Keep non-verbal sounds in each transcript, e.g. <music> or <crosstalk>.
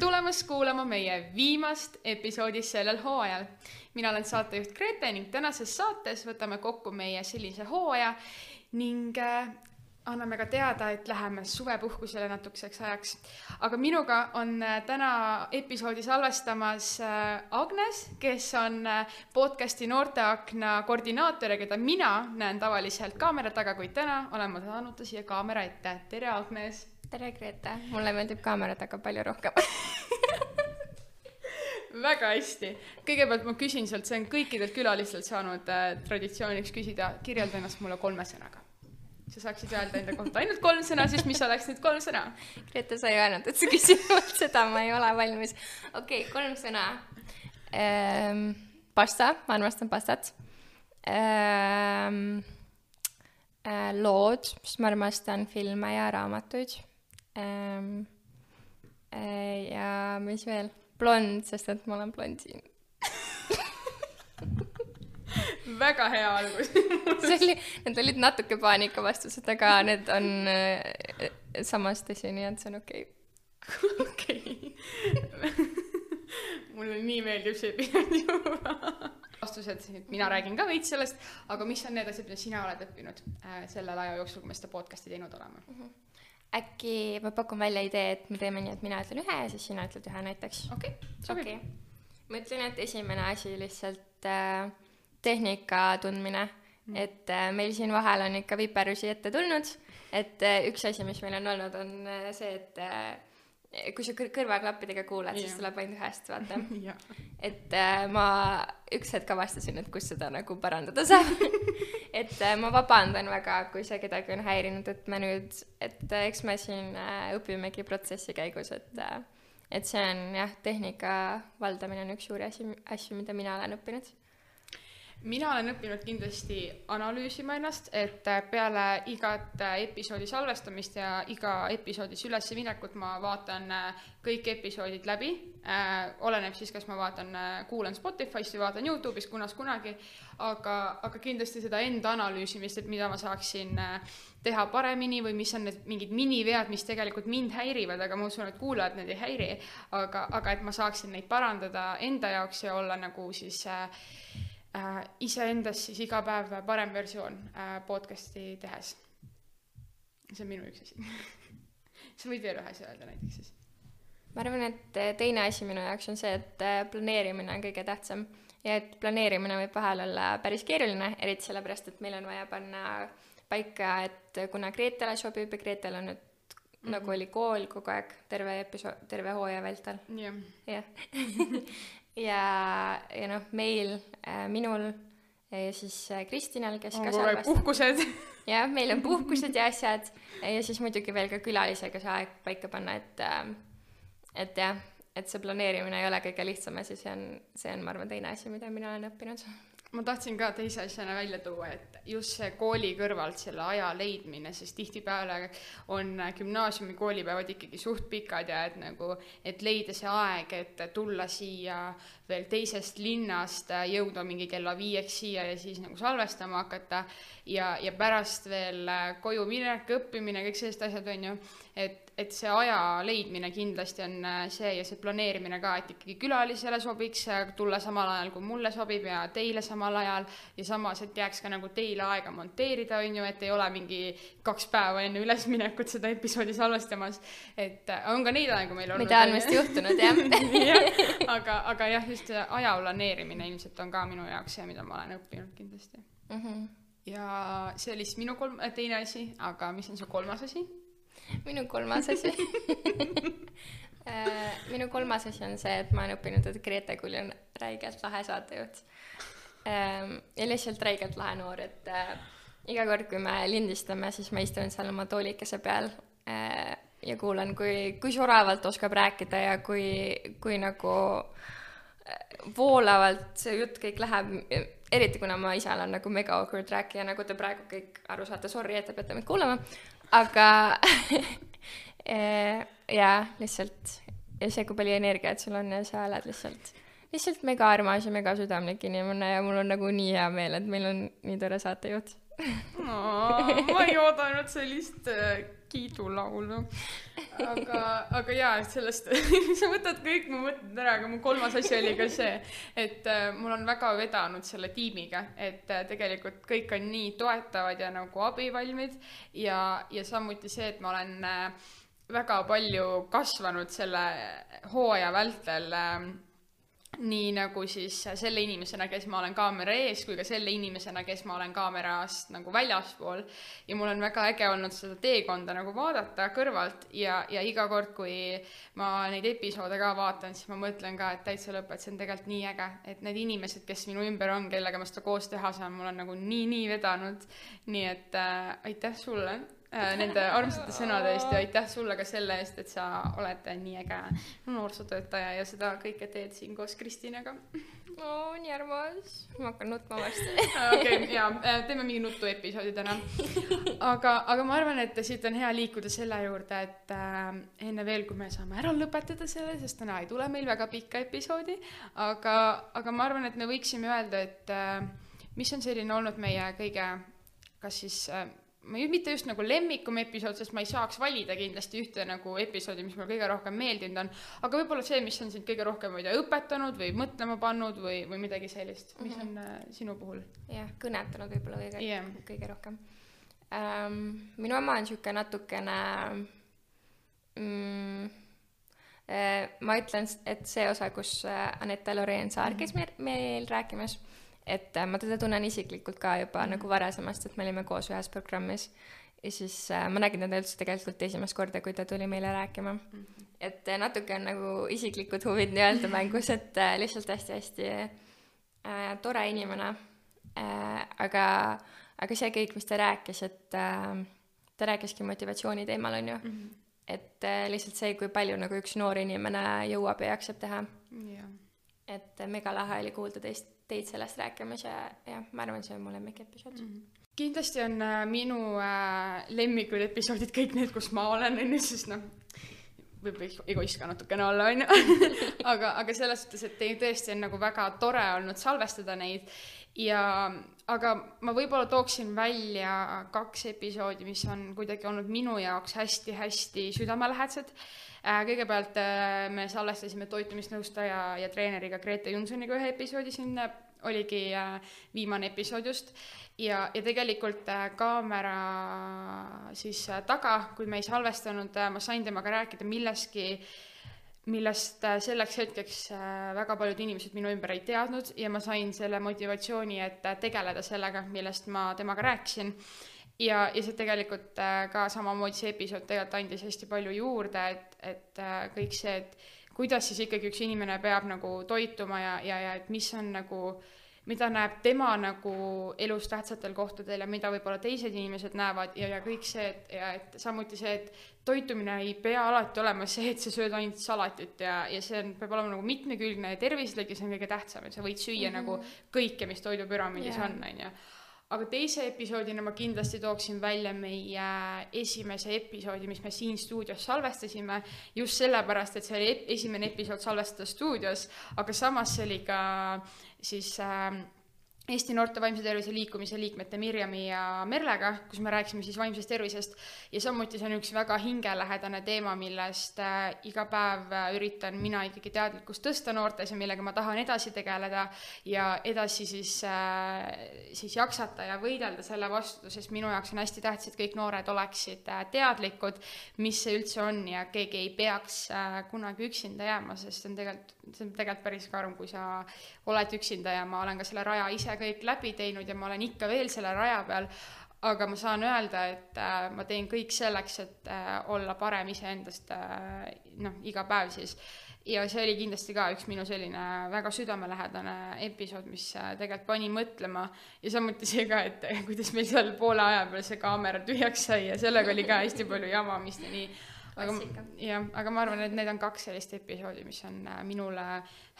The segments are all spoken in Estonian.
tulemast kuulama meie viimast episoodi sellel hooajal. mina olen saatejuht Grete ning tänases saates võtame kokku meie sellise hooaja ning äh, anname ka teada, et läheme suvepuhkusele natukeseks ajaks. aga minuga on äh, täna episoodi salvestamas äh, Agnes, kes on podcasti Noorteakna koordinaator ja keda mina näen tavaliselt kaamera taga, kuid täna olen ma saanud ta siia kaamera ette. tere, Agnes tere, Grete, mulle meeldib kaamera taga palju rohkem <laughs> väga hästi. kõigepealt ma küsin sult, see on kõikidelt külalistelt saanud äh, traditsiooniks küsida, kirjelda ennast mulle kolme sõnaga. sa saaksid öelda enda kohta ainult kolm sõna, siis mis oleks need kolm sõna? Grete, sa ei öelnud, et sa küsid mult <laughs> seda, ma ei ole valmis. okei okay,, kolm sõna ehm,. pasta, ma armastan pastat ehm,. lood, sest ma armastan filme ja raamatuid ähm,. Äh, ja mis veel? blond, sest et ma olen blondiin <laughs> väga hea algus <laughs> see oli, need olid natuke paanikavastused, aga need on äh, samas tõsi, nii et see on okei okay.. <laughs> okei. mulle nii meeldib see juba. vastused, mina räägin ka veits sellest, aga mis on need asjad, mida sina oled õppinud äh, sellel aja jooksul, kui me seda podcast'i teinud oleme mm? -hmm äkki ma pakun välja idee, et me teeme nii, et mina ütlen ühe ja siis sina ütled ühe näiteks. okei okay,, sobib okay.. ma ütlen, et esimene asi lihtsalt äh, tehnika tundmine mm., et äh, meil siin vahel on ikka viperusi ette tulnud, et äh, üks asi, mis meil on olnud, on äh, see, et äh, kui sa kõr kõrvaklappidega kuulad, siis tuleb ainult ühest, vaata. <laughs> Et äh, ma üks hetk avastasin, et kus seda nagu parandada saab. <laughs> Et äh, ma vabandan väga, kui see kedagi on häirinud, et me nüüd, et äh, eks me siin äh, õpimegi protsessi käigus, et äh, et see on jah, tehnika valdamine on üks suuri asi, asju, mida mina olen õppinud mina olen õppinud kindlasti analüüsima ennast, et äh, peale igat äh, episoodi salvestamist ja iga episoodis ülesminekut ma vaatan äh, kõik episoodid läbi äh,. oleneb siis, kas ma vaatan kuulan Spotify'st või vaatan Youtube'ist kunas kunagi, aga, aga kindlasti seda enda analüüsimist, et mida ma saaksin teha paremini või mis on need mingid minivead, mis tegelikult mind häirivad, aga ma usun, et kuulajad need ei häiri. aga, aga et ma saaksin neid parandada enda jaoks ja olla nagu siis äh, äh, iseendast siis iga päev parem versioon äh, podcast'i tehes. see on minu üks asi <laughs> sa võid veel ühe asja öelda näiteks siis. ma arvan, et äh, teine asi minu jaoks on see, et äh, planeerimine on kõige tähtsam ja et planeerimine võib vahel olla päris keeruline, eriti sellepärast, et meil on vaja panna paika, et kuna Gretele sobib ja Gretel on nüüd mm -hmm. nagu oli kool kogu aeg terve episood, terve hooaja vältel. jah. <laughs> ja, ja noh, meil äh,, minul ja siis äh, Kristinal, kes on ka salvestab. puhkused. <laughs> jah, meil on puhkused ja asjad ja siis muidugi veel ka külalisega see aeg paika panna, et äh, et jah, et see planeerimine ei ole kõige lihtsam asi, see on, see on, ma arvan, teine asi, mida mina olen õppinud ma tahtsin ka teise asjana välja tuua, et just see kooli kõrvalt selle aja leidmine, sest tihtipeale on gümnaasiumi koolipäevad ikkagi suht pikad ja et nagu, et leida see aeg, et tulla siia veel teisest linnast, jõuda mingi kella viieks siia ja siis nagu salvestama hakata. Ja, ja pärast veel koju minek, õppimine, kõik sellised asjad, on ju, et et see aja leidmine kindlasti on äh, see ja see planeerimine ka, et ikkagi külalisele sobiks tulla samal ajal, kui mulle sobib ja teile samal ajal ja samas, et jääks ka nagu teile aega monteerida, on ju, et ei ole mingi kaks päeva enne ülesminekut seda episoodi salvestamas. et äh, on ka neid aegu meil olnud. mida on vist juhtunud, jah <laughs> ja, aga, aga jah, just see aja planeerimine ilmselt on ka minu jaoks see, mida ma olen õppinud kindlasti mm. -hmm. ja see oli siis minu kolm, teine asi, aga mis on su kolmas asi? Minu kolmas asi <laughs> äh, minu kolmas asi on see, et ma olen õppinud, et Grete Kuli on räigelt lahe saatejuht. Ähm, ja lihtsalt räigelt lahe noor, et äh, iga kord, kui me lindistame, siis ma istun seal oma toolikese peal äh, ja kuulan, kui, kui soravalt oskab rääkida ja kui, kui nagu voolavalt see jutt kõik läheb, eriti kuna ma ise olen nagu mega awkward rääkija, nagu te praegu kõik aru saate, sorry, et te peate mind kuulama, aga <laughs> eh, jaa, lihtsalt ja see, kui palju energiat sul on ja sa oled lihtsalt, lihtsalt mega armas ja mega südamlik inimene ja mul on nagu nii hea meel, et meil on nii tore saatejuht. Ma ei oodanud sellist äh, kiidulaulu. aga, aga jaa, sellest <laughs> sa võtad kõik mu mõtted ära, aga mu kolmas asi oli ka see, et äh, mul on väga vedanud selle tiimiga, et äh, tegelikult kõik on nii toetavad ja nagu abivalmid ja, ja samuti see, et ma olen äh, väga palju kasvanud selle hooaja vältel äh, nii nagu siis selle inimesena, kes ma olen kaamera ees, kui ka selle inimesena, kes ma olen kaamerast nagu väljaspool. ja mul on väga äge olnud seda teekonda nagu vaadata kõrvalt ja, ja iga kord, kui ma neid episoode ka vaatan, siis ma mõtlen ka, et täitsa lõpp, et see on tegelikult nii äge, et need inimesed, kes minu ümber on, kellega ma seda koos teha saan, mul on nagu nii, nii vedanud. nii et äh, aitäh sulle nende armsate sõnade eest ja aitäh sulle ka selle eest, et sa oled nii äge noorsootöötaja ja seda kõike teed siin koos Kristinaga. oo, nii armas, ma hakkan nutma varsti. <laughs> okei, jaa, äh, teeme mingi nutuepisoodi täna. aga, aga ma arvan, et siit on hea liikuda selle juurde, et äh, enne veel, kui me saame ära lõpetada selle, sest täna ei tule meil väga pikka episoodi, aga, aga ma arvan, et me võiksime öelda, et äh, mis on selline olnud meie kõige, kas siis äh, ma ei, mitte just nagu lemmikum episood, sest ma ei saaks valida kindlasti ühte nagu episoodi, mis mulle kõige rohkem meeldinud on, aga võib-olla see, mis on sind kõige rohkem, ma ei tea, õpetanud või mõtlema pannud või, või midagi sellist, mis mm -hmm. on äh, sinu puhul? jah, kõnetanud võib-olla kõige yeah., kõige rohkem ähm,. minu oma on niisugune natukene mm, äh, ma ütlen, et see osa, kus äh, Anette Loreen Saar käis mm -hmm. meil, meil rääkimas et äh, ma teda tunnen isiklikult ka juba mm -hmm. nagu varasemast, et me olime koos ühes programmis ja siis äh, ma nägin teda üldse tegelikult esimest korda, kui ta tuli meile rääkima mm. -hmm. et äh, natuke on nagu isiklikud huvid nii-öelda mängus, et äh, lihtsalt hästi-hästi äh, tore inimene äh,. aga, aga see kõik, mis ta rääkis, et äh, ta rääkiski motivatsiooni teemal, on ju mm. -hmm. et äh, lihtsalt see, kui palju nagu üks noor inimene jõuab ja jaksab teha yeah.. Et mega lahe oli kuulda teist teid sellest rääkimas ja jah, ma arvan, see on mu lemmikepisood mm. -hmm kindlasti on äh, minu äh, lemmikud episoodid kõik need, kus ma olen, on ju, sest noh, võib egoist ka natukene olla, on ju. <laughs> aga, aga selles suhtes, et teil tõesti on nagu väga tore olnud salvestada neid ja, aga ma võib-olla tooksin välja kaks episoodi, mis on kuidagi olnud minu jaoks hästi-hästi südamelähedased äh,. kõigepealt äh, me salvestasime toitumisnõustaja ja treeneriga Grete Junsoniga ühe episoodi siin oligi äh, viimane episood just ja, ja tegelikult kaamera siis taga, kui me ei salvestanud ma sain temaga rääkida millestki, millest äh, selleks hetkeks äh, väga paljud inimesed minu ümber ei teadnud ja ma sain selle motivatsiooni, et äh, tegeleda sellega, millest ma temaga rääkisin. ja, ja see tegelikult ka samamoodi see episood tegelikult andis hästi palju juurde, et, et kõik see, et kuidas siis ikkagi üks inimene peab nagu toituma ja, ja, ja et mis on nagu äh, mida näeb tema nagu elus tähtsatel kohtadel ja mida võib-olla teised inimesed näevad ja, ja kõik see, et ja et samuti see, et toitumine ei pea alati olema see, et sa sööd ainult salatit ja, ja see on, peab olema nagu mitmekülgne ja tervislik ja see on kõige tähtsam, et sa võid süüa mm -hmm. nagu kõike, mis toidupüramiidis yeah. on, on ju aga teise episoodina ma kindlasti tooksin välja meie esimese episoodi, mis me siin stuudios salvestasime, just sellepärast, et see oli esimene episood salvestada stuudios, aga samas see oli ka siis äh, Eesti Noorte Vaimse Tervise Liikumise liikmete Mirjami ja Merlega, kus me rääkisime siis vaimsest tervisest. Ja samuti see on üks väga hingelähedane teema, millest äh, iga päev äh, üritan mina ikkagi teadlikkust tõsta noortes ja millega ma tahan edasi tegeleda ja edasi siis äh,, siis jaksata ja võidelda selle vastu, sest minu jaoks on hästi tähtis, et kõik noored oleksid teadlikud, mis see üldse on ja keegi ei peaks kunagi üksinda jääma, sest see on tegelikult, see on tegelikult päris karm, kui sa oled üksinda ja ma olen ka selle raja ise kõik läbi teinud ja ma olen ikka veel selle raja peal, aga ma saan öelda, et äh, ma teen kõik selleks, et äh, olla parem iseendast äh, noh, iga päev siis. ja see oli kindlasti ka üks minu selline väga südamelähedane episood, mis äh, tegelikult pani mõtlema ja samuti see ka, et <laughs> kuidas meil seal poole aja peal see kaamera tühjaks sai ja sellega oli ka hästi palju jamamist ja nii aga jah, aga ma arvan, et need on kaks sellist episoodi, mis on äh, minule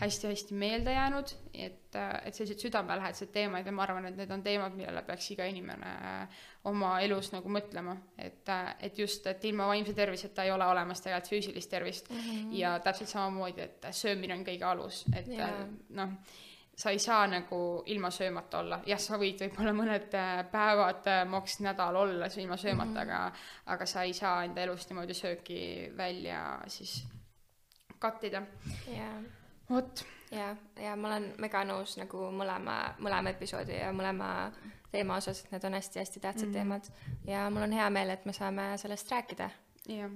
hästi-hästi meelde jäänud, et, äh, et sellised südamelähedased teemad ja ma arvan, et need on teemad, millele peaks iga inimene äh, oma elus nagu mõtlema, et, et just, et ilma vaimse terviseta ei ole olemas tegelikult füüsilist tervist. Mm -hmm. ja täpselt samamoodi, et söömine on kõige alus, et noh sa ei saa nagu ilma söömata olla, jah, sa võid võib-olla mõned äh, päevad, äh, maks nädal olla ilma söömata mm, -hmm. aga aga sa ei saa enda elust niimoodi sööki välja siis kattida jaa. vot. jaa, ja ma olen mega nõus nagu mõlema, mõlema episoodi ja mõlema teema osas, et need on hästi-hästi tähtsad mm -hmm. teemad. ja mul on hea meel, et me saame sellest rääkida. jah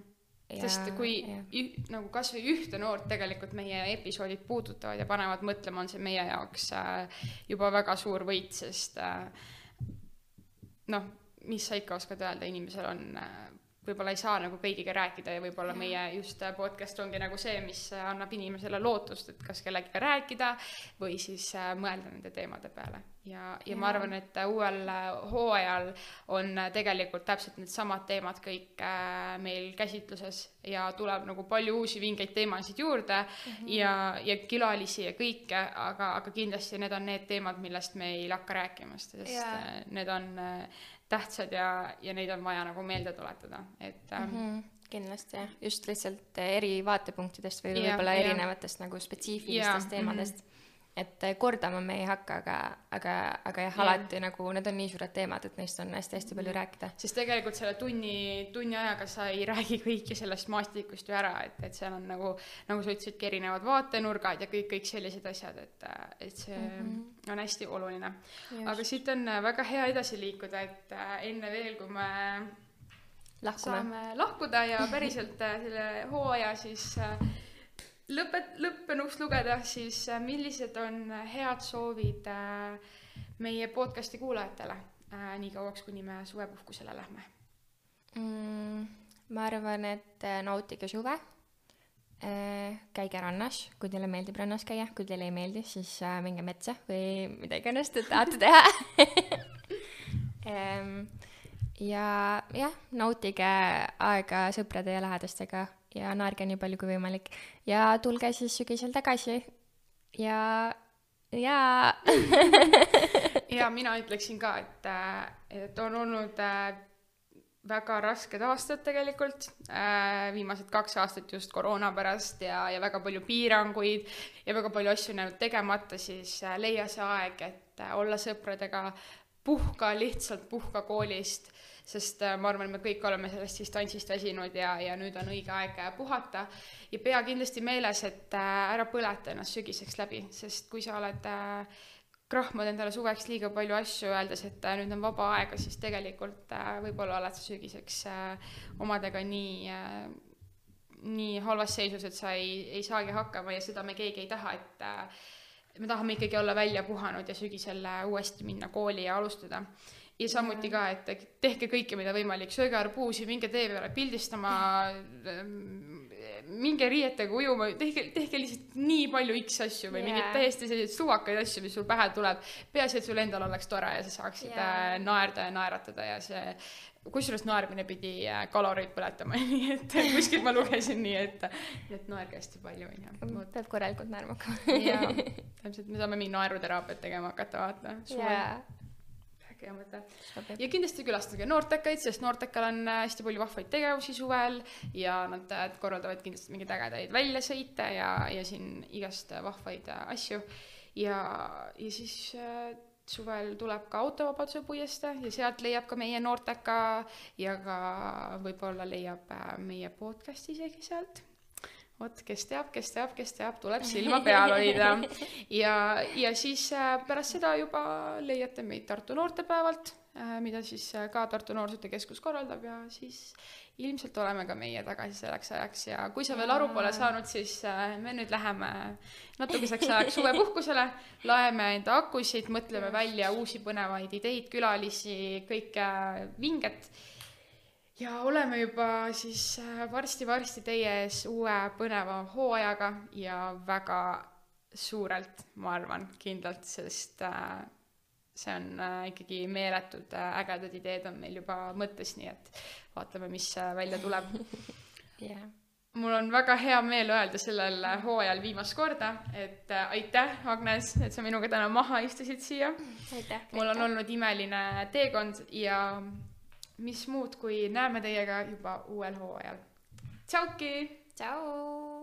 sest kui ü, nagu kasvõi ühte noort tegelikult meie episoodid puudutavad ja panevad mõtlema, on see meie jaoks äh, juba väga suur võit, sest äh, noh, mis sa ikka oskad öelda, inimesel on äh, võib-olla ei saa nagu kõigiga rääkida ja võib-olla meie just äh, podcast ongi nagu see, mis äh, annab inimesele lootust, et kas kellegagi rääkida või siis äh, mõelda nende teemade peale. ja, ja ma arvan, et uuel hooajal on tegelikult täpselt needsamad teemad kõik meil käsitluses ja tuleb nagu palju uusi vingeid teemasid juurde mm -hmm. ja, ja külalisi ja kõike, aga, aga kindlasti need on need teemad, millest me ei lakka rääkimast, sest yeah. need on tähtsad ja, ja neid on vaja nagu meelde tuletada, et mm. -hmm kindlasti jah, just lihtsalt eri vaatepunktidest või võib-olla erinevatest nagu spetsiifilistest ja, teemadest mm. -hmm et kordama me ei hakka, aga, aga, aga jah, alati ja. nagu need on nii suured teemad, et neist on hästi-hästi palju rääkida. sest tegelikult selle tunni, tunni ajaga sa ei <laughs> räägi kõiki sellest maastikust ju ära, et, et seal on nagu, nagu sa ütlesidki, erinevad vaatenurgad ja kõik, kõik sellised asjad, et, et see mm -hmm. on hästi oluline. aga siit on väga hea edasi liikuda, et enne veel, kui me Lahkume. saame lahkuda ja <laughs> päriselt selle hooaja siis äh, lõpet-, lõppenuks lugeda, siis äh, millised on head soovid äh, meie podcasti kuulajatele äh, nii kauaks, kuni me suvepuhkusele lähme mm,? ma arvan, et nautige suve. käige rannas, kui teile meeldib rannas käia, kui teile ei meeldi, siis minge metsa või mida iganes te tahate teha <laughs> ja jah, nautige aega sõprade ja lähedastega ja naerge nii palju kui võimalik. Ja tulge siis sügisel tagasi. Ja, ja. Ja mina ütleksin ka, et, et on olnud äh, väga rasked aastad tegelikult, äh, viimased kaks aastat just koroona pärast ja, ja väga palju piiranguid ja väga palju asju on jäänud tegemata, siis äh, leia see aeg, et olla sõpradega, puhka lihtsalt, puhka koolist sest äh, ma arvan, me kõik oleme sellest distantsist väsinud ja, ja nüüd on õige aeg äh, puhata. ja pea kindlasti meeles, et äh, ära põleta ennast sügiseks läbi, sest kui sa oled krahmad endale suveks liiga palju asju, öeldes, et nüüd on vaba aega, siis tegelikult võib-olla oled sa sügiseks omadega nii nii halvas seisus, et sa ei, ei saagi hakkama ja seda me keegi ei taha, et me tahame ikkagi olla välja puhanud ja sügisel uuesti minna kooli ja alustada ja samuti ka, et tehke kõike, mida võimalik, sööge arbuusi, minge tee peale pildistama, minge riietega ujuma, tehke, tehke lihtsalt nii palju X asju või yeah. mingeid täiesti selliseid suvakaid asju, mis sul pähe tuleb. peaasi, et sul endal oleks tore ja sa saaksid yeah. Äh, naerda ja naeratada ja see, kusjuures naermine pidi äh, kaloreid põletama <laughs> nii et kuskilt ma lugesin nii, et, et naerge hästi palju, onju. peab korralikult naerma hakkama jaa, <laughs> täpselt, me saame mingi naeruteraapiat tegema hakata, vaata. jaa hea mõte. ja kindlasti külastage Noortekaid, sest Noortekal on äh, hästi palju vahvaid tegevusi suvel ja nad äh, korraldavad kindlasti mingeid ägedaid väljasõite ja, ja siin igast äh, vahvaid asju. ja, ja siis äh, suvel tuleb ka autovabaduse puiestee ja sealt leiab ka meie Noorteka ja ka võib-olla leiab meie podcast'i isegi sealt vot, kes teab, kes teab, kes teab, tuleb silma <laughs> peal hoida. ja, ja siis äh, pärast seda juba leiate meid Tartu noortepäevalt, äh, mida siis äh, ka Tartu Noorsootöö Keskus korraldab ja siis ilmselt oleme ka meie tagasi selleks ajaks. Ja kui sa veel aru pole saanud, siis me nüüd läheme natukeseks ajaks suvepuhkusele, laeme enda akusid, mõtleme välja uusi põnevaid ideid, külalisi, kõike vinget ja oleme juba siis äh, varsti-varsti teie ees uue põneva hooajaga ja väga suurelt, ma arvan, kindlalt, sest äh, see on äh, ikkagi meeletud ägedad ideed on meil juba mõttes, nii et vaatame, mis välja tuleb <laughs> yeah. mul on väga hea meel öelda sellel hooajal viimast korda, et aitäh, Agnes, et sa minuga täna maha istusid siia. mul on olnud imeline teekond ja mis muud, kui näeme teiega juba uuel hooajal. tšauki! tšau!